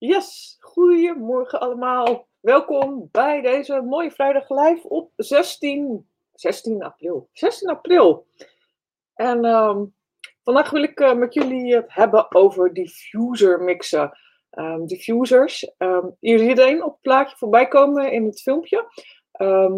Yes, goedemorgen allemaal. Welkom bij deze mooie vrijdag live op 16, 16 april. 16 april. En ehm, vandaag wil ik eh, met jullie het hebben over diffuser mixen. Um, diffusers. Um, hier zie je er een op het plaatje voorbij komen in het filmpje.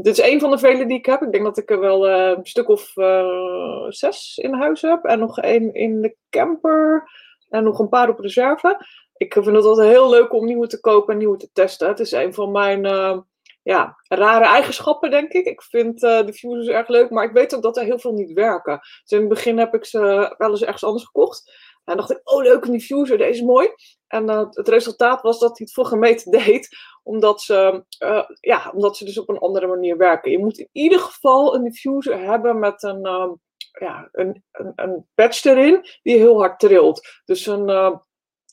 dit is een van de vele die ik heb. Ik denk dat ik er wel uh, een stuk of uh, zes in huis heb. En nog één in de camper. En nog een paar op reserve ik vind het altijd heel leuk om nieuwe te kopen en nieuwe te testen. Het is een van mijn uh, ja, rare eigenschappen, denk ik. Ik vind uh, de fusers erg leuk, maar ik weet ook dat er heel veel niet werken. Dus in het begin heb ik ze wel eens ergens anders gekocht. En dacht ik, oh leuk, een diffuser, deze is mooi. En uh, het resultaat was dat hij het voor gemeten deed, omdat ze, ja, omdat ze dus op een andere manier werken. Je moet in ieder geval een diffuser hebben met een, ja, een, een, een patch erin die heel hard trilt. Dus een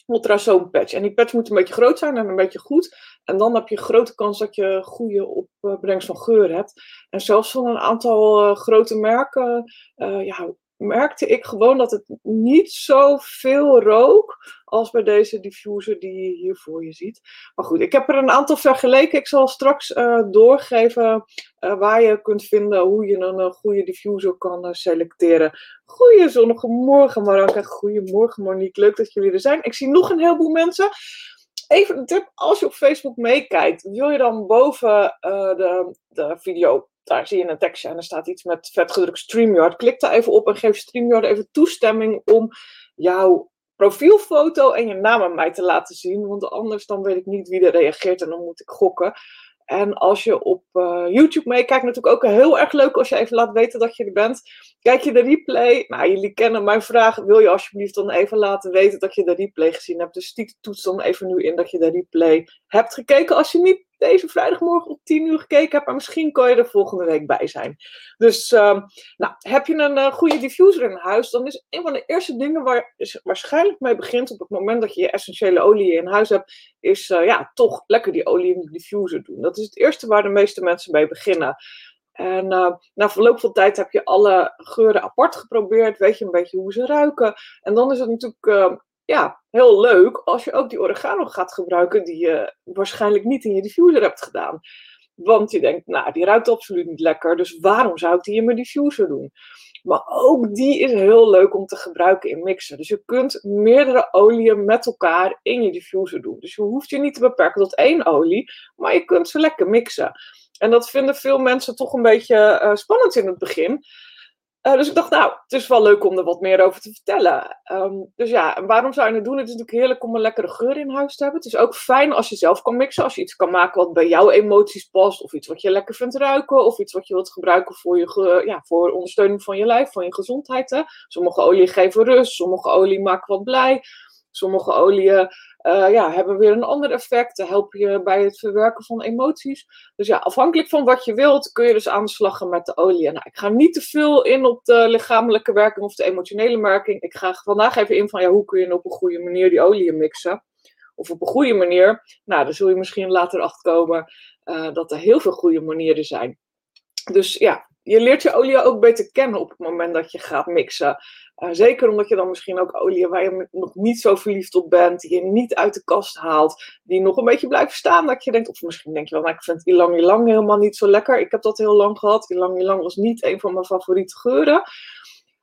ultrasoon patch. En die patch moet een beetje groot zijn en een beetje goed. En dan heb je grote kans dat je goede opbrengst van geur hebt. En zelfs van een aantal uh, grote merken uh, ja, merkte ik gewoon dat het niet zoveel rook als bij deze diffuser die je hier voor je ziet. Maar goed, ik heb er een aantal vergeleken. Ik zal straks uh, doorgeven uh, waar je kunt vinden hoe je een uh, goede diffuser kan selecteren. Goeie zonnige morgen goedemorgen Monique, leuk dat jullie er zijn. Ik zie nog een heleboel mensen. Even een tip, als je op Facebook meekijkt, wil je dan boven de, de video daar zie je een tekstje en er staat iets met vetgedrukt StreamYard. Klik daar even op en geef StreamYard even toestemming om jouw profielfoto en je naam aan mij te laten zien. Want anders dan weet ik niet wie er reageert en dan moet ik gokken. En als je op uh, YouTube meekijkt, natuurlijk ook heel erg leuk als je even laat weten dat je er bent. Kijk je de replay? Nou, jullie kennen mijn vraag. Wil je alsjeblieft dan even laten weten dat je de replay gezien hebt? Dus stiek toets dan even nu in dat je de replay hebt gekeken. Als je niet deze vrijdagmorgen op 10 uur gekeken hebt, maar misschien kan je er volgende week bij zijn. Dus um, nou, heb je een uh, goede diffuser in huis, dan is een van de eerste dingen waar je waarschijnlijk mee begint op het moment dat je je essentiële olie in huis hebt, is uh, ja, toch lekker die olie in de diffuser doen. Dat is het eerste waar de meeste mensen mee beginnen. En uh, na verloop van tijd heb je alle geuren apart geprobeerd, weet je een beetje hoe ze ruiken. En dan is het natuurlijk uh, ja, heel leuk als je ook die oregano gaat gebruiken die je waarschijnlijk niet in je diffuser hebt gedaan. Want je denkt, nou, die ruikt absoluut niet lekker, dus waarom zou ik die in mijn diffuser doen? Maar ook die is heel leuk om te gebruiken in mixen. Dus je kunt meerdere oliën met elkaar in je diffuser doen. Dus je hoeft je niet te beperken tot één olie, maar je kunt ze lekker mixen. En dat vinden veel mensen toch een beetje uh, spannend in het begin. Uh, dus ik dacht, nou, het is wel leuk om er wat meer over te vertellen. Um, dus ja, en waarom zou je het doen? Het is natuurlijk heerlijk om een lekkere geur in huis te hebben. Het is ook fijn als je zelf kan mixen. Als je iets kan maken wat bij jouw emoties past. Of iets wat je lekker vindt ruiken. Of iets wat je wilt gebruiken voor, je, ja, voor ondersteuning van je lijf, van je gezondheid. Hè. Sommige olie geven rust. Sommige olie maken wat blij. Sommige oliën uh, ja, hebben weer een ander effect. Helpen je bij het verwerken van emoties. Dus ja, afhankelijk van wat je wilt, kun je dus aan de slag met de olie. Nou, ik ga niet te veel in op de lichamelijke werking of de emotionele werking. Ik ga vandaag even in van ja, hoe kun je op een goede manier die olie mixen. Of op een goede manier. Nou, daar zul je misschien later achter komen uh, dat er heel veel goede manieren zijn. Dus ja, je leert je olie ook beter kennen op het moment dat je gaat mixen. Uh, zeker omdat je dan misschien ook olie waar je nog niet zo verliefd op bent, die je niet uit de kast haalt, die nog een beetje blijven staan. Dat je denkt, of misschien denk je wel, nou, ik vind ilang ilang helemaal niet zo lekker. Ik heb dat heel lang gehad. Ilang ilang was niet een van mijn favoriete geuren.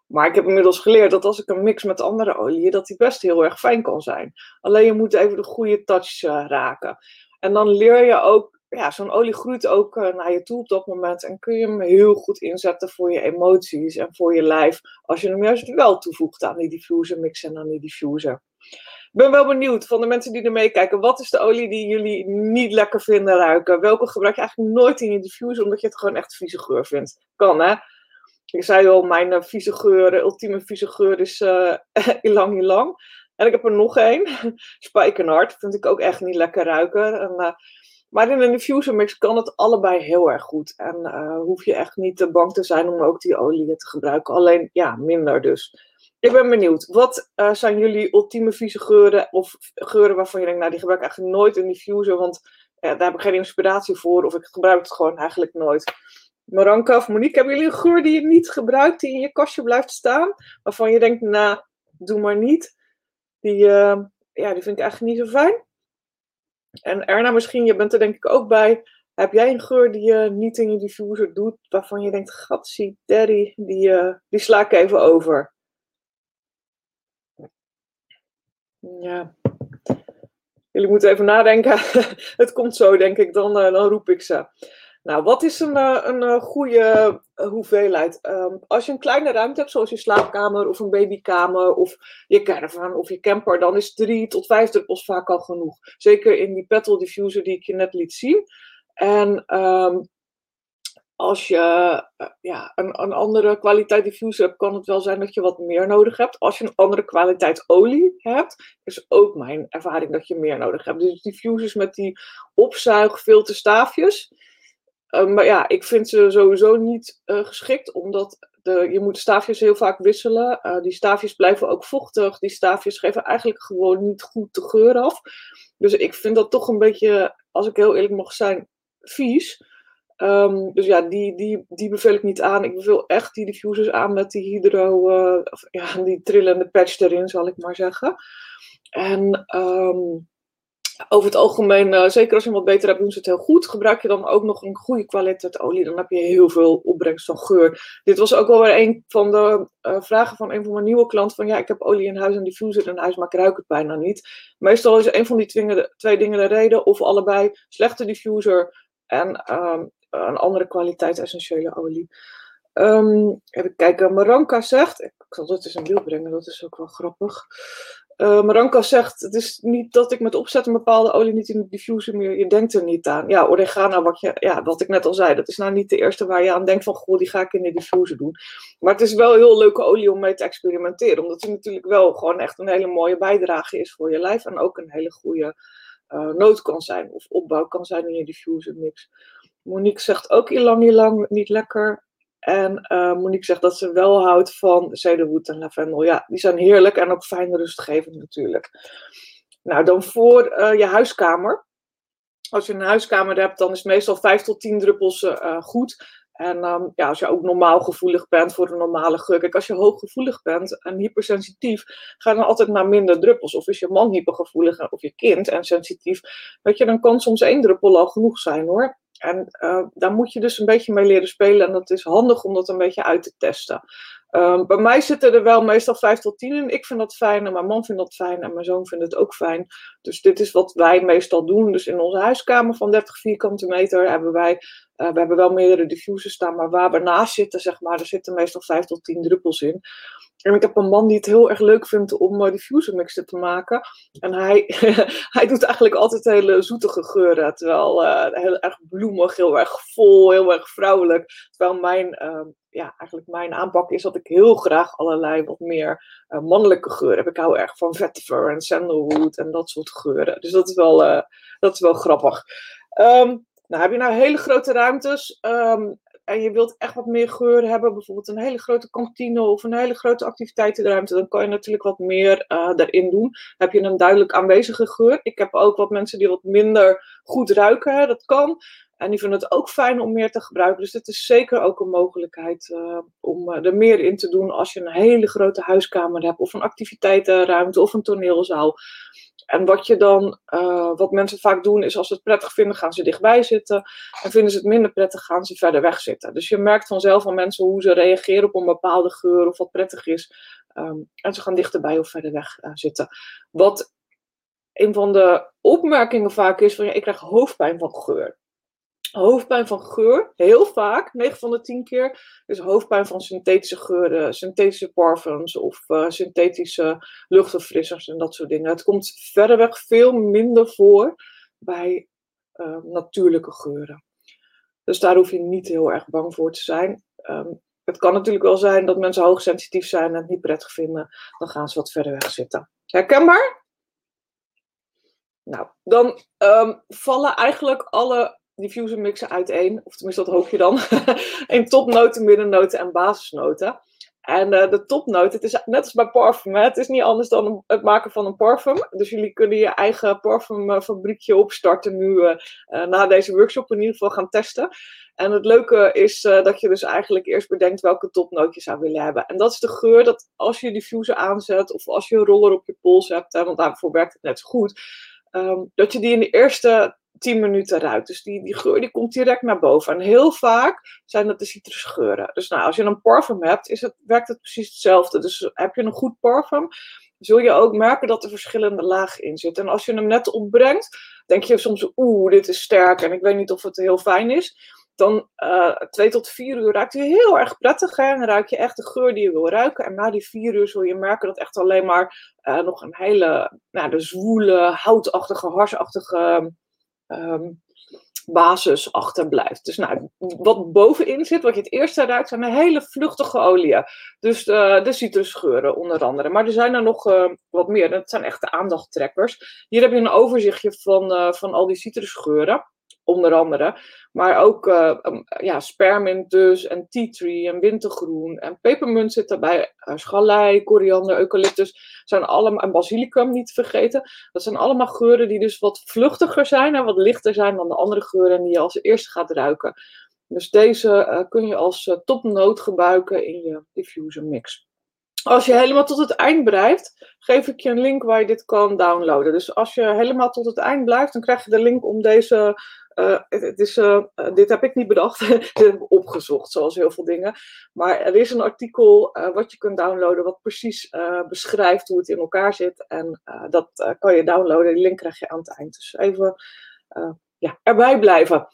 Maar ik heb inmiddels geleerd dat als ik een mix met andere oliën, dat die best heel erg fijn kan zijn. Alleen je moet even de goede touch uh, raken. En dan leer je ook ja, zo'n olie groeit ook uh, naar je toe op dat moment. En kun je hem heel goed inzetten voor je emoties en voor je lijf. Als je hem juist wel toevoegt aan die diffuser mix en aan die diffuser. Ik ben wel benieuwd van de mensen die er meekijken. Wat is de olie die jullie niet lekker vinden ruiken? Welke gebruik je eigenlijk nooit in je diffuser omdat je het gewoon echt vieze geur vindt? Kan hè? Ik zei al, mijn uh, vieze geur, ultieme vieze geur is uh, ilang ilang. En ik heb er nog één. Spijkenhard. Vind ik ook echt niet lekker ruiken. En, maar in een diffuser mix kan het allebei heel erg goed. En uh, hoef je echt niet te bang te zijn om ook die olie te gebruiken. Alleen ja, minder dus. Ik ben benieuwd. Wat uh, zijn jullie ultieme vieze geuren? Of geuren waarvan je denkt, nou die gebruik ik eigenlijk nooit in diffuser. Want uh, daar heb ik geen inspiratie voor. Of ik gebruik het gewoon eigenlijk nooit. Maranka of Monique, hebben jullie een geur die je niet gebruikt? Die in je kastje blijft staan? Waarvan je denkt, nou, doe maar niet. Die, ja, die vind ik eigenlijk niet zo fijn. En Erna, misschien, je bent er denk ik ook bij. Heb jij een geur die je niet in je diffuser doet, waarvan je denkt, gatsie, daddy, die, uh, die sla ik even over? Ja. Jullie moeten even nadenken. het komt zo, denk ik, dan, uh, dan roep ik ze. Nou, wat is een, uh, een goede hoeveelheid? Um, als je een kleine ruimte hebt, zoals je slaapkamer of een babykamer of je caravan of je camper, dan is drie tot vijf druppels vaak al genoeg. Zeker in die petal diffuser die ik je net liet zien. En um, als je ja, een, een, andere kwaliteit diffuser hebt, kan het wel zijn dat je wat meer nodig hebt. Als je een andere kwaliteit olie hebt, is ook mijn ervaring dat je meer nodig hebt. Dus diffusers met die opzuigfilterstaafjes. Uh, maar ja, ik vind ze sowieso niet uh, geschikt, omdat de, je moet staafjes heel vaak wisselen. Uh, die staafjes blijven ook vochtig. Die staafjes geven eigenlijk gewoon niet goed de geur af. Dus ik vind dat toch een beetje, als ik heel eerlijk mag zijn, vies. Um, dus ja, die, die, die beveel ik niet aan. Ik beveel echt die diffusers aan met die hydro, uh, of, ja, die trillende patch erin, zal ik maar zeggen. En um, over het algemeen, uh, zeker als je wat beter hebt, doen ze het heel goed. Gebruik je dan ook nog een goede kwaliteit olie, dan heb je heel veel opbrengst van geur. Dit was ook wel weer een van de uh, vragen van een van mijn nieuwe klanten. Van ja, ik heb olie in huis en diffuser in huis, maar ik ruik het bijna niet. Meestal is een van die twee dingen de reden, of allebei slechte diffuser en um, een andere kwaliteit essentiële olie. Um, even kijken, Maranka zegt, ik zal dat eens in beeld brengen, dat is ook wel grappig. Uh, Maranka zegt, het is niet dat ik met opzet een bepaalde olie niet in de diffuser meer, je denkt er niet aan. Ja, oregano, wat, je, ja, wat ik net al zei, dat is nou niet de eerste waar je aan denkt van, goh, die ga ik in de diffuser doen. Maar het is wel een heel leuke olie om mee te experimenteren, omdat het natuurlijk wel gewoon echt een hele mooie bijdrage is voor je lijf en ook een hele goede uh, nood kan zijn of opbouw kan zijn in je diffuser mix. Monique zegt ook ilang ilang niet lekker. En uh, Monique zegt dat ze wel houdt van cedarwood en lavendel. Ja, die zijn heerlijk en ook fijn rustgevend natuurlijk. Nou, dan voor uh, je huiskamer. Als je een huiskamer hebt, dan is meestal 5 tot 10 druppels uh, goed. En um, ja, als je ook normaal gevoelig bent voor een normale geur. Kijk, als je hooggevoelig bent en hypersensitief, ga dan altijd naar minder druppels. Of is je man hypergevoelig of je kind en sensitief. Weet je, dan kan soms één druppel al genoeg zijn hoor. En uh, daar moet je dus een beetje mee leren spelen. En dat is handig om dat een beetje uit te testen. Um, bij mij zitten er wel meestal 5 tot 10 in. Ik vind dat fijn en mijn man vindt dat fijn en mijn zoon vindt het ook fijn. Dus dit is wat wij meestal doen. Dus in onze huiskamer van 30 vierkante meter hebben wij, uh, we hebben wel meerdere diffusers staan, maar waar we naast zitten, zeg maar, er zitten meestal 5 tot 10 druppels in. En ik heb een man die het heel erg leuk vindt om uh, diffuser mixen te maken. En hij, hij doet eigenlijk altijd hele zoetige geuren. Terwijl uh, heel erg bloemig, heel erg vol, heel erg vrouwelijk. Terwijl mijn, uh, ja, eigenlijk mijn aanpak is dat ik heel graag allerlei wat meer mannelijke geuren heb. Ik hou erg van vetiver en sandalwood en dat soort geuren. Dus dat is wel, dat is wel grappig. Um, nou, heb je nou hele grote ruimtes? Um, en je wilt echt wat meer geur hebben, bijvoorbeeld een hele grote kantine of een hele grote activiteitenruimte, dan kan je natuurlijk wat meer uh, daarin doen. Heb je een duidelijk aanwezige geur. Ik heb ook wat mensen die wat minder goed ruiken, dat kan. En die vinden het ook fijn om meer te gebruiken. Dus het is zeker ook een mogelijkheid uh, om uh, er meer in te doen als je een hele grote huiskamer hebt, of een activiteitenruimte of een toneelzaal. En wat je dan, uh, wat mensen vaak doen, is als ze het prettig vinden, gaan ze dichtbij zitten. En vinden ze het minder prettig, gaan ze verder weg zitten. Dus je merkt vanzelf aan mensen hoe ze reageren op een bepaalde geur of wat prettig is. Um, en ze gaan dichterbij of verder weg uh, zitten. Wat een van de opmerkingen vaak is van ja, ik krijg hoofdpijn van geur hoofdpijn van geur, heel vaak, 9 van de 10 keer, is hoofdpijn van synthetische geuren, synthetische parfums of uh, synthetische luchtverfrissers en dat soort dingen. Het komt verreweg veel minder voor bij uh, natuurlijke geuren. Dus daar hoef je niet heel erg bang voor te zijn. Um, het kan natuurlijk wel zijn dat mensen hoogsensitief zijn en het niet prettig vinden. Dan gaan ze wat verder weg zitten. Herkenbaar? Nou, dan um, vallen eigenlijk alle diffuser mixen uiteen. Of tenminste, dat hoop je dan. in topnoten, middennoten en basisnoten. En uh, de topnoot, het is net als bij parfum, hè? het is niet anders dan het maken van een parfum. Dus jullie kunnen je eigen parfumfabriekje opstarten nu uh, uh, na deze workshop in ieder geval gaan testen. En het leuke is dat je dus eigenlijk eerst bedenkt welke topnoot je zou willen hebben. En dat is de geur dat als je diffuser aanzet of als je een roller op je pols hebt, hè, want daarvoor werkt het net zo goed ehm, dat je die in de eerste 10 minuten ruikt. Dus die, die geur die komt direct naar boven. En heel vaak zijn dat de citrusgeuren. Dus nou, als je een parfum hebt, is het, werkt het precies hetzelfde. Dus heb je een goed parfum, zul je ook merken dat er verschillende lagen in zitten. En als je hem net opbrengt, denk je soms, oeh, dit is sterk en ik weet niet of het heel fijn is. Dan uh, twee tot vier uur ruikt hij heel erg prettig. En dan ruik je echt de geur die je wil ruiken. En na die vier uur zul je merken dat echt alleen maar uh, nog een hele nou, de zwoele, houtachtige, harsachtige um, basis achterblijft. Dus nou, wat bovenin zit, wat je het eerste ruikt, zijn hele vluchtige oliën. Dus uh, de citrusgeuren onder andere. Maar er zijn er nog uh, wat meer. Dat zijn echte aandachttrekkers. Hier heb je een overzichtje van, uh, van al die citrusgeuren onder andere. Maar ook uh, ja, spermint dus, en tea tree, en wintergroen, en pepermunt zit erbij, uh, schalei, koriander, eucalyptus, zijn allemaal, en basilicum niet te vergeten. Dat zijn allemaal geuren die dus wat vluchtiger zijn en wat lichter zijn dan de andere geuren die je als eerste gaat ruiken. Dus deze uh, kun je als topnoot gebruiken in je diffuser mix. Als je helemaal tot het eind blijft, geef ik je een link waar je dit kan downloaden. Dus als je helemaal tot het eind blijft, dan krijg je de link om deze uh, het is, uh, dit heb ik niet bedacht, dit heb ik opgezocht, zoals heel veel dingen. Maar er is een artikel wat je kunt downloaden, wat precies beschrijft hoe het in elkaar zit. En dat kan je downloaden, die link krijg je aan het eind. Dus even ja, erbij blijven.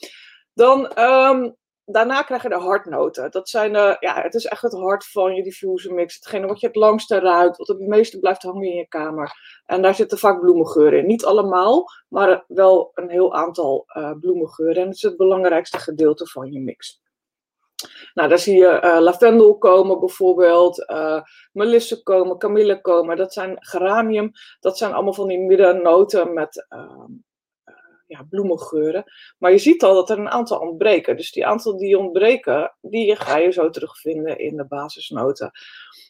Dan um, daarna krijg je de hartnoten. Dat zijn, uh, ja, het is echt het hart van je diffuser mix. Hetgene wat je het langste ruikt, wat het meeste blijft hangen in je kamer. En daar zitten vaak bloemengeuren in. Niet allemaal, maar wel een heel aantal uh, bloemengeuren. En het is het belangrijkste gedeelte van je mix. Nou, daar zie je uh, lavendel komen bijvoorbeeld, uh, melisse komen, kamille komen. Dat zijn geranium. Dat zijn allemaal van die middennoten met ehm, ja, bloemengeuren. Maar je ziet al dat er een aantal ontbreken. Dus die aantal die ontbreken, die ga je zo terugvinden in de basisnoten.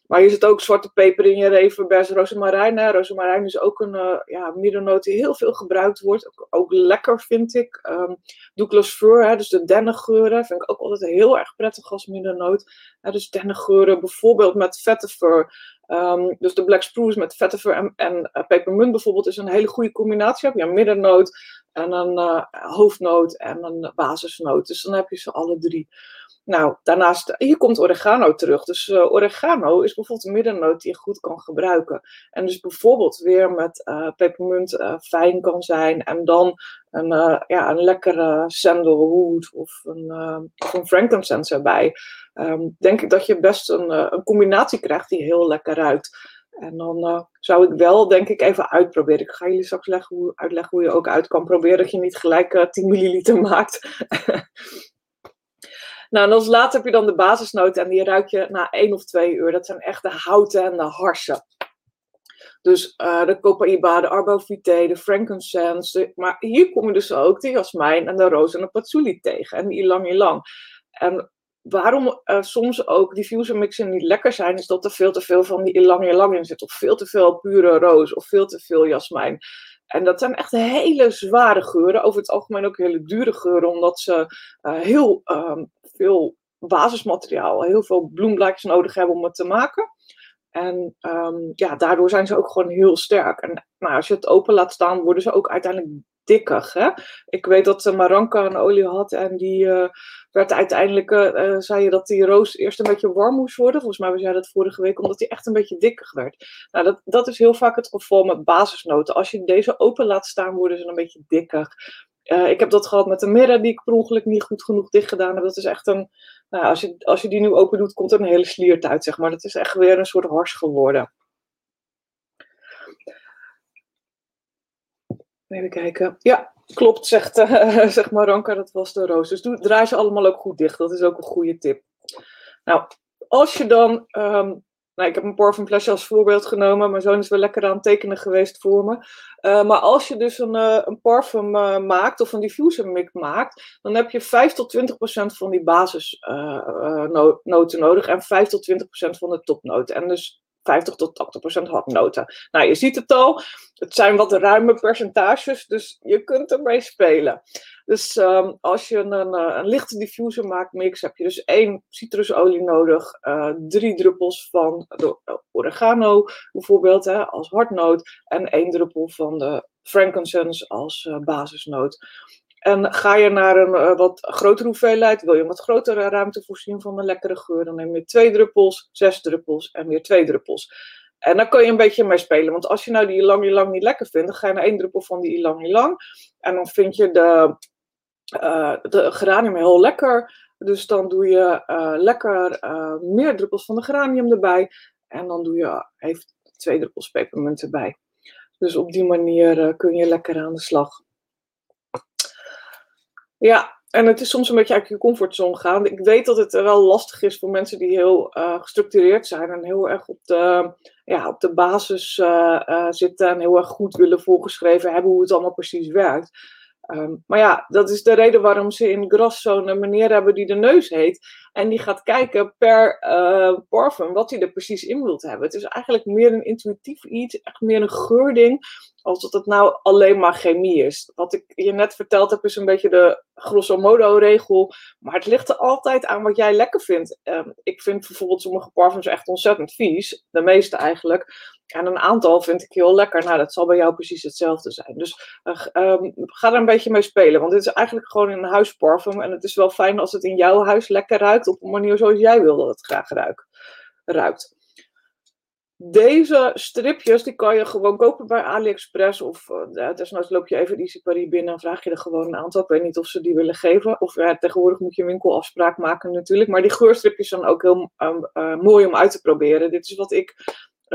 Maar je zit ook zwarte peper in je revenbers, rozemarijn. Rozemarijn is ook een uh, ja, middennoot die heel veel gebruikt wordt. Ook, ook lekker vind ik. Um, Douglas fir, hè, dus de dennengeuren, vind ik ook altijd heel erg prettig als middennoot. Hè, dus dennengeuren bijvoorbeeld met vetiver. Um, dus de black spruce met vetiver en, en uh, pepermunt bijvoorbeeld is een hele goede combinatie. Heb je een middennoot en een uh, hoofdnoot en een basisnoot. Dus dan heb je ze alle drie. Nou, daarnaast, hier komt oregano terug. Dus uh, oregano is bijvoorbeeld een middennoot die je goed kan gebruiken. En dus bijvoorbeeld weer met uh, pepermunt uh, fijn kan zijn. En dan een, ja, een lekkere sandalwood of een, of een frankincense erbij. Um, denk ik dat je best een, een combinatie krijgt die heel lekker ruikt. En dan zou ik wel, denk ik, even uitproberen. Ik ga jullie straks leggen hoe, uitleggen hoe je ook uit kan proberen. Dat je niet gelijk 10 milliliter maakt. Nou, en als laat heb je dan de basisnoten en die ruik je na één of twee uur. Dat zijn echt de houten en de harsen. Dus uh, de copaiba, de arbovitae, de frankincense. maar hier kom je dus ook de jasmijn en de roos en de patchouli tegen. En die ilang ilang. En waarom uh, soms ook diffuser mixen niet lekker zijn, is dat er veel te veel van die ilang ilang in zit. Of veel te veel pure roos, of veel te veel jasmijn. En dat zijn echt hele zware geuren. Over het algemeen ook hele dure geuren, omdat ze uh, heel um, veel basismateriaal, heel veel bloemblaadjes nodig hebben om het te maken. En um, ja, daardoor zijn ze ook gewoon heel sterk. En nou, als je het open laat staan, worden ze ook uiteindelijk dikkig. Hè? Ik weet dat uh, Maranka een olie had en die uh, werd uiteindelijk, uh, zei je dat die roos eerst een beetje warm moest worden. Volgens mij was jij dat vorige week, omdat die echt een beetje dikkig werd. Nou, dat, dat is heel vaak het geval met basisnoten. Als je deze open laat staan, worden ze een beetje dikkig. Uh, ik heb dat gehad met de mirror die ik per ongeluk niet goed genoeg dicht gedaan heb. Dat is echt een, nou, als, je, als je die nu open doet, komt er een hele sliert uit, zeg maar. Dat is echt weer een soort hars geworden. Even kijken. Ja, klopt, zegt, uh, zegt Maranka, dat was de roos. Dus doe, draai ze allemaal ook goed dicht. Dat is ook een goede tip. Nou, als je dan um, nou, ik heb een parfumflesje als voorbeeld genomen. Mijn zoon is wel lekker aan het tekenen geweest voor me. Uh, maar als je dus een, uh, een parfum maakt of een diffuser mix maakt, dan heb je 5 tot 20 procent van die basisnoten nodig en 5 tot 20 procent van de topnoten. En dus 50 tot 80 procent hardnoten. Nou, je ziet het al. Het zijn wat ruime percentages, dus je kunt ermee spelen. Dus ehm, als je een, een, lichte diffuser maakt mix, heb je dus één citrusolie nodig, uh, drie druppels van de oregano bijvoorbeeld hè, als hartnoot en één druppel van de frankincense als uh, basisnoot. En ga je naar een uh, wat grotere hoeveelheid, wil je een wat grotere ruimte voorzien van een lekkere geur, dan neem je twee druppels, zes druppels en weer twee druppels. En dan kan je een beetje mee spelen. Want als je nou die ilang ilang niet lekker vindt, dan ga je naar één druppel van die ilang ilang. En dan vind je de, uh, de geranium heel lekker. Dus dan doe je uh, lekker meer druppels van de geranium erbij. En dan doe je even twee druppels pepermunt erbij. Dus op die manier kun je lekker aan de slag. Ja, en het is soms een beetje uit je comfortzone gaan. Ik weet dat het wel lastig is voor mensen die heel uh, gestructureerd zijn en heel erg op de, ja, op de basis uh, uh, zitten en heel erg goed willen voorgeschreven hebben hoe het allemaal precies werkt. Um, maar ja, dat is de reden waarom ze in Gras zo'n meneer hebben die de neus heet. En die gaat kijken per parfum wat hij er precies in wilt hebben. Het is eigenlijk meer een intuïtief iets, echt meer een geurding als dat het nou alleen maar chemie is. Wat ik je net verteld heb, is een beetje de grosso modo regel. Maar het ligt er altijd aan wat jij lekker vindt. Um, ik vind bijvoorbeeld sommige parfums echt ontzettend vies. De meeste eigenlijk. En een aantal vind ik heel lekker. Nou, dat zal bij jou precies hetzelfde zijn. Dus uh, um, ga er een beetje mee spelen. Want dit is eigenlijk gewoon een huisparfum. En het is wel fijn als het in jouw huis lekker ruikt. Op een manier zoals jij wil dat het graag ruikt. Deze stripjes die kan je gewoon kopen bij AliExpress. Of uh, desnoods loop je even Easy Paris binnen en vraag je er gewoon een aantal. Ik weet niet of ze die willen geven. Of tegenwoordig moet je een winkelafspraak maken natuurlijk. Maar die geurstripjes zijn ook heel um, uh, mooi om uit te proberen. Dit is wat ik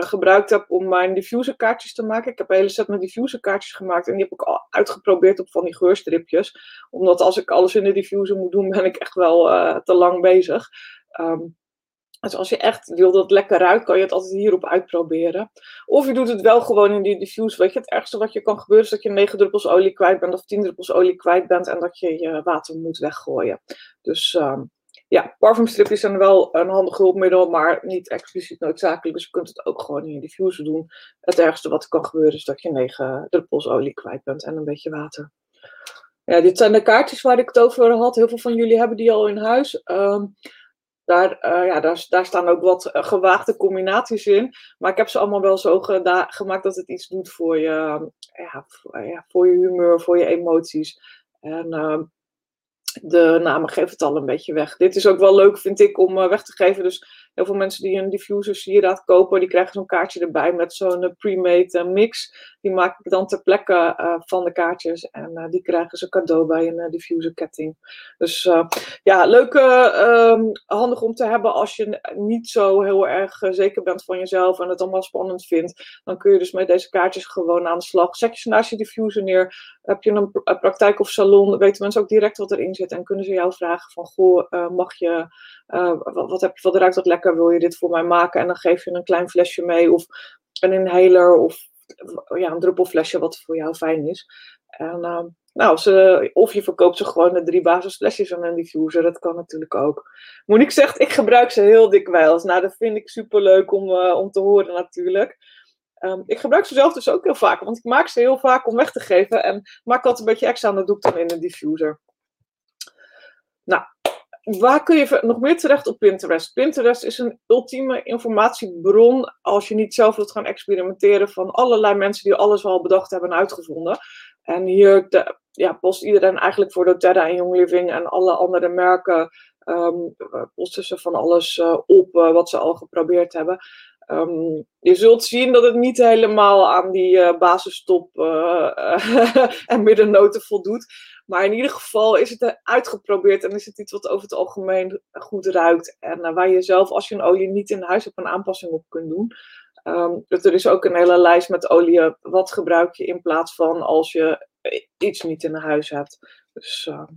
gebruikt heb om mijn diffuserkaartjes te maken. Ik heb een hele set met diffuserkaartjes gemaakt. En die heb ik al uitgeprobeerd op van die geurstripjes. Omdat als ik alles in de diffuser moet doen, ben ik echt wel te lang bezig. Um, dus als je echt wil dat het lekker ruikt, kan je het altijd hierop uitproberen. Of je doet het wel gewoon in die diffuse. Weet je, het ergste wat je kan gebeuren is dat je 9 druppels olie kwijt bent of 10 druppels olie kwijt bent en dat je je water moet weggooien. Dus um, ja, parfumstripjes zijn wel een handig hulpmiddel, maar niet expliciet noodzakelijk. Dus je kunt het ook gewoon in je diffuser doen. Het ergste wat er kan gebeuren is dat je 9 druppels olie kwijt bent en een beetje water. Ja, dit zijn de kaartjes waar ik het over had. Heel veel van jullie hebben die al in huis. Um, daar, uh, ja, daar, daar, staan ook wat uh, gewaagde combinaties in. Maar ik heb ze allemaal wel zo gemaakt dat het iets doet voor je, ja, voor, ja, voor je humeur, voor je emoties. En uh, de namen geven het al een beetje weg. Dit is ook wel leuk, vind ik, om uh, weg te geven. Dus heel veel mensen die een diffuser sieraad kopen, die krijgen zo'n kaartje erbij met zo'n uh, pre-made uh, mix. Die maak ik dan ter plekke van de kaartjes en die krijgen ze cadeau bij een diffuser ketting. Dus ja, leuk, um, handig om te hebben als je niet zo heel erg zeker bent van jezelf en het allemaal spannend vindt. Dan kun je dus met deze kaartjes gewoon aan de slag. Zet je ze naast je diffuser neer. Heb je een praktijk of salon, weten mensen ook direct wat erin zit en kunnen ze jou vragen van, goh, mag je, wat, wat, heb je, wat ruikt dat lekker? wil je dit voor mij maken? En dan geef je een klein flesje mee of een inhaler of ja, een druppelflesje wat voor jou fijn is. En uh, nou, ze, of je verkoopt ze gewoon de drie basisflesjes aan een diffuser, dat kan natuurlijk ook. Monique zegt, ik gebruik ze heel dikwijls. Nou, dat vind ik super leuk om, uh, om te horen natuurlijk. Um, ik gebruik ze zelf dus ook heel vaak, want ik maak ze heel vaak om weg te geven. En maak altijd een beetje extra, en dat doe ik dan in een diffuser. Nou, waar kun je nog meer terecht op Pinterest? Pinterest is een ultieme informatiebron als je niet zelf wilt gaan experimenteren van allerlei mensen die alles al bedacht hebben en uitgevonden. En hier de, ja, post iedereen eigenlijk voor doTERRA en Young Living en alle andere merken um, posten ze van alles uh, op uh, wat ze al geprobeerd hebben. Um, je zult zien dat het niet helemaal aan die basistop en middennoten voldoet. Maar in ieder geval is het uitgeprobeerd en is het iets wat over het algemeen goed ruikt. En uh, waar je zelf, als je een olie niet in huis hebt, een aanpassing op kunt doen. Um, er is ook een hele lijst met olie. Wat gebruik je in plaats van als je iets niet in huis hebt. Dus, uh,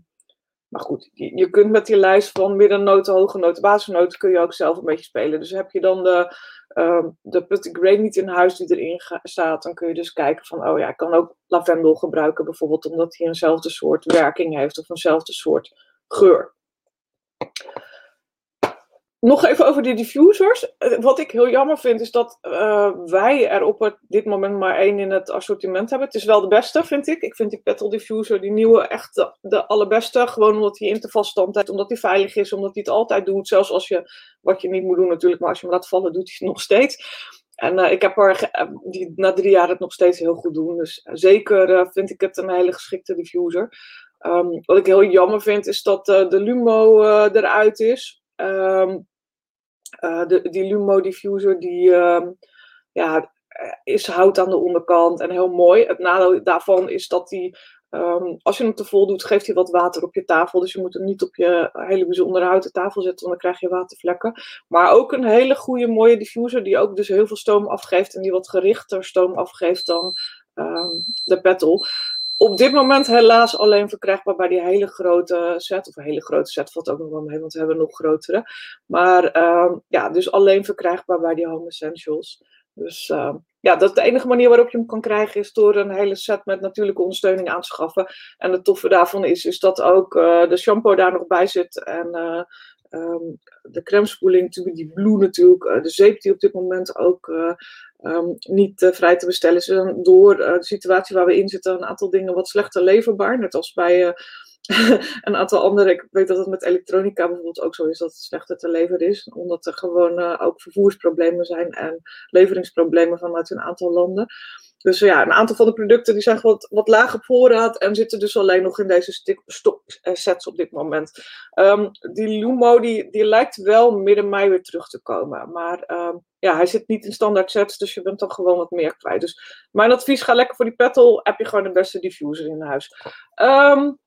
maar goed, je, kunt met die lijst van middennoten, hoge noten, basisnoten kun je ook zelf een beetje spelen. Dus heb je dan de um, de putty grain niet in huis die erin staat, dan kun je dus kijken van, oh ja, ik kan ook lavendel gebruiken bijvoorbeeld, omdat hij eenzelfde soort werking heeft of eenzelfde soort geur. Nog even over die diffusers. Eh, wat ik heel jammer vind, is dat uh, wij er op dit moment maar één in het assortiment hebben. Het is wel de beste, vind ik. Ik vind die petal diffuser, die nieuwe, echt de, allerbeste. Gewoon omdat hij intervalstand heeft, omdat hij veilig is, omdat hij het altijd doet. Zelfs als je, wat je niet moet doen natuurlijk, maar als je hem laat vallen, doet hij het nog steeds. En uh, ik heb er, die na drie jaar het nog steeds heel goed doen. Dus zeker vind ik het een hele geschikte diffuser. Um, wat ik heel jammer vind, is dat de Lumo eruit is. Um, uh, de, die Lumo diffuser die uh, ja, is hout aan de onderkant en heel mooi. Het nadeel daarvan is dat die, um, als je hem te vol doet, geeft hij wat water op je tafel. Dus je moet hem niet op je hele bijzondere houten tafel zetten, want dan krijg je watervlekken. Maar ook een hele goede, mooie diffuser die ook dus heel veel stoom afgeeft en die wat gerichter stoom afgeeft dan um, de petal op dit moment helaas alleen verkrijgbaar bij die hele grote set. Of een hele grote set valt ook nog wel mee, want we hebben nog grotere. Maar uh, ja, dus alleen verkrijgbaar bij die Home Essentials. Dus uh, ja, dat is de enige manier waarop je hem kan krijgen, is door een hele set met natuurlijke ondersteuning aan te schaffen. En het toffe daarvan is, is dat ook uh, de shampoo daar nog bij zit. En uh, um, de crème spoeling, die blue natuurlijk, de zeep die op dit moment ook um, niet uh, vrij te bestellen door uh, de situatie waar we in zitten, een aantal dingen wat slechter leverbaar. Net als bij uh, een aantal andere. Ik weet dat het met elektronica bijvoorbeeld ook zo is dat het slechter te leveren is. Omdat er gewoon ook vervoersproblemen zijn en leveringsproblemen vanuit een aantal landen. Dus ja, een aantal van de producten die zijn wat, wat laag op voorraad en zitten dus alleen nog in deze sets op dit moment. Um, die Lumo die, die lijkt wel midden mei weer terug te komen. Maar um, ja, hij zit niet in standaard sets, dus je bent toch gewoon wat meer kwijt. Dus mijn advies, ga lekker voor die petal, heb je gewoon de beste diffuser in huis. Um,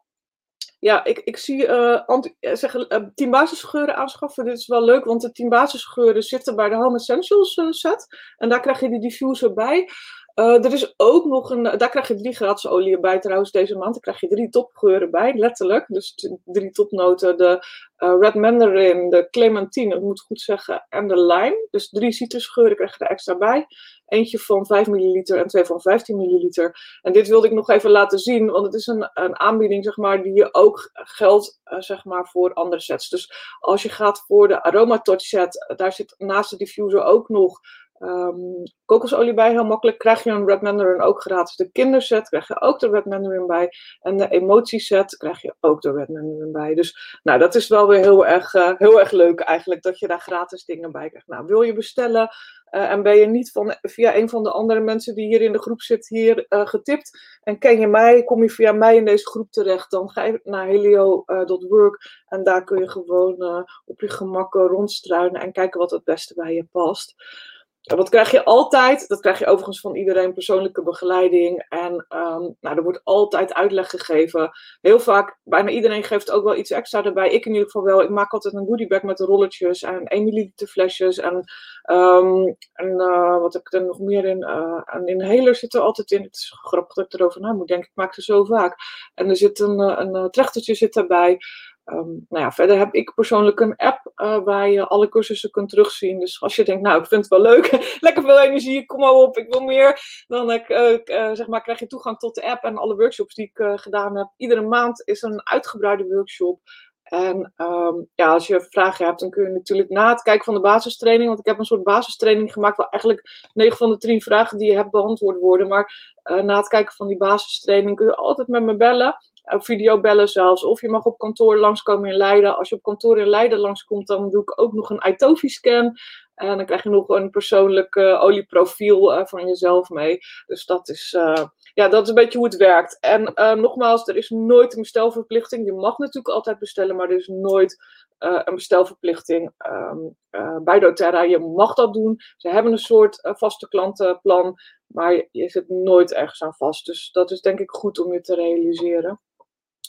ja, ik, ik zie uh, anti, uh, zeggen, uh, tien basisgeuren aanschaffen. Dit is wel leuk, want de tien basisgeuren zitten bij de Home Essentials set. En daar krijg je die diffuser bij. Uh, er is ook nog een, daar krijg je drie gratis bij trouwens deze maand. Daar krijg je drie topgeuren bij, letterlijk. Dus drie topnoten. De uh, Red Mandarin, de Clementine, ik moet goed zeggen, en de Lime. Dus drie citrusgeuren krijg je er extra bij. Eentje van 5 milliliter en twee van 15 milliliter. En dit wilde ik nog even laten zien, want het is een, een aanbieding zeg maar, die je ook geldt uh, zeg maar, voor andere sets. Dus als je gaat voor de Aroma Touch set, daar zit naast de diffuser ook nog um, kokosolie bij, heel makkelijk. Krijg je een Red Mandarin ook gratis. De kinderset krijg je ook de Red Mandarin bij. En de emotieset krijg je ook de Red Mandarin bij. Dus nou, dat is wel weer heel erg, uh, heel erg leuk eigenlijk, dat je daar gratis dingen bij krijgt. Nou, wil je bestellen uh, en ben je niet van, via een van de andere mensen die hier in de groep zit, hier uh, getipt. En ken je mij, kom je via mij in deze groep terecht, dan ga je naar helio.work. en daar kun je gewoon op je gemak rondstruinen en kijken wat het beste bij je past wat krijg je altijd? Dat krijg je overigens van iedereen persoonlijke begeleiding. En um, nou, er wordt altijd uitleg gegeven. Heel vaak, bijna iedereen geeft ook wel iets extra erbij. Ik in ieder geval wel. Ik maak altijd een goodiebag met rolletjes en 1 milliliter flesjes. En, um, en uh, wat heb ik er nog meer in? Uh, een inhaler zit er altijd in. Het is grappig dat ik erover na moet denken. Ik maak ze zo vaak. En er zit een, uh, een trechtertje zit erbij. Um, nou ja, verder heb ik persoonlijk een app uh, waar je alle cursussen kunt terugzien. Dus als je denkt, nou, ik vind het wel leuk, lekker veel energie, kom maar op, ik wil meer. Dan uh, uh, zeg maar, krijg je toegang tot de app en alle workshops die ik gedaan heb. Iedere maand is een uitgebreide workshop. En um, ja, als je vragen hebt, dan kun je natuurlijk na het kijken van de basistraining, want ik heb een soort basistraining gemaakt waar eigenlijk 9 van de 10 vragen die je hebt beantwoord worden. Maar na het kijken van die basistraining kun je altijd met me bellen op video bellen zelfs. Of je mag op kantoor langskomen in Leiden. Als je op kantoor in Leiden langskomt, dan doe ik ook nog een iTofi-scan. En dan krijg je nog een persoonlijk uh, olieprofiel uh, van jezelf mee. Dus dat is, uh, ja, dat is een beetje hoe het werkt. En nogmaals, er is nooit een bestelverplichting. Je mag natuurlijk altijd bestellen, maar er is nooit een bestelverplichting um, bij doTERRA. Je mag dat doen. Ze hebben een soort vaste klantenplan, maar je zit nooit ergens aan vast. Dus dat is denk ik goed om je te realiseren.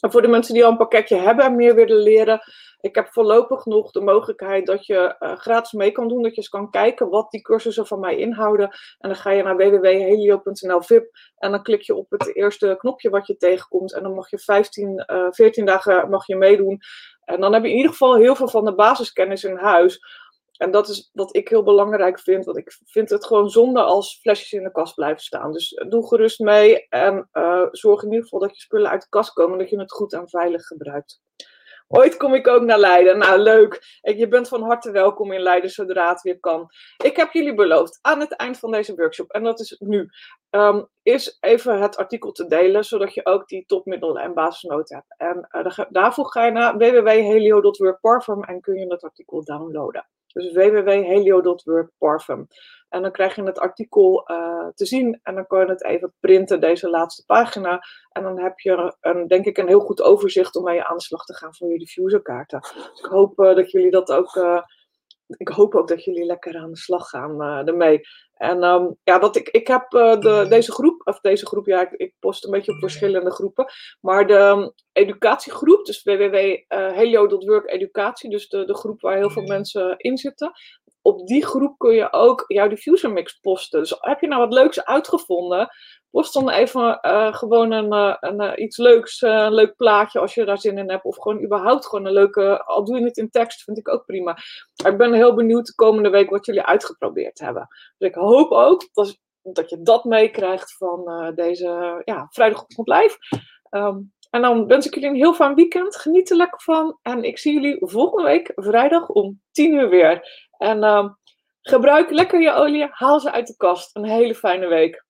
En voor de mensen die al een pakketje hebben en meer willen leren, ik heb voorlopig nog de mogelijkheid dat je uh, gratis mee kan doen. Dat je eens kan kijken wat die cursussen van mij inhouden. En dan ga je naar www.helio.nl VIP. En dan klik je op het eerste knopje wat je tegenkomt. En dan mag je 15, uh, 14 dagen mag je meedoen. En dan heb je in ieder geval heel veel van de basiskennis in huis. En dat is wat ik heel belangrijk vind. Want ik vind het gewoon zonde als flesjes in de kast blijven staan. Dus doe gerust mee. En uh, zorg in ieder geval dat je spullen uit de kast komen. Dat je het goed en veilig gebruikt. Ooit kom ik ook naar Leiden. Nou, leuk. Je bent van harte welkom in Leiden zodra het weer kan. Ik heb jullie beloofd aan het eind van deze workshop, en dat is nu, is even het artikel te delen, zodat je ook die topmiddelen en basisnoten hebt. En uh, daarvoor ga je naar www.helio.workparfum en kun je het artikel downloaden. Dus www.helio.workparfum. En dan krijg je het artikel uh, te zien en dan kan je het even printen, deze laatste pagina. En dan heb je, een, denk ik, een heel goed overzicht om mee aan de slag te gaan voor je diffuserkaarten. Dus ik hoop uh, dat jullie dat ook uh, ik hoop ook dat jullie lekker aan de slag gaan uh, ermee. En um, ja, wat ik, ik heb uh, de, deze groep, of deze groep, ja, ik, ik, post een beetje op verschillende groepen. Maar de um, educatiegroep, dus www.helio.work educatie, dus de, de groep waar heel veel mensen in zitten. Op die groep kun je ook jouw diffuser mix posten. Dus heb je nou wat leuks uitgevonden, Post dan even uh, gewoon een, een uh, iets leuks, een leuk plaatje als je daar zin in hebt. Of gewoon überhaupt gewoon een leuke, al doe je het in tekst, vind ik ook prima. Maar ik ben heel benieuwd de komende week wat jullie uitgeprobeerd hebben. Dus ik hoop ook dat, dat je dat meekrijgt van deze ja, vrijdagochtend live. Um, en dan wens ik jullie een heel fijn weekend. Geniet er lekker van. En ik zie jullie volgende week vrijdag om 10 uur weer. En um, gebruik lekker je olie. Haal ze uit de kast. Een hele fijne week.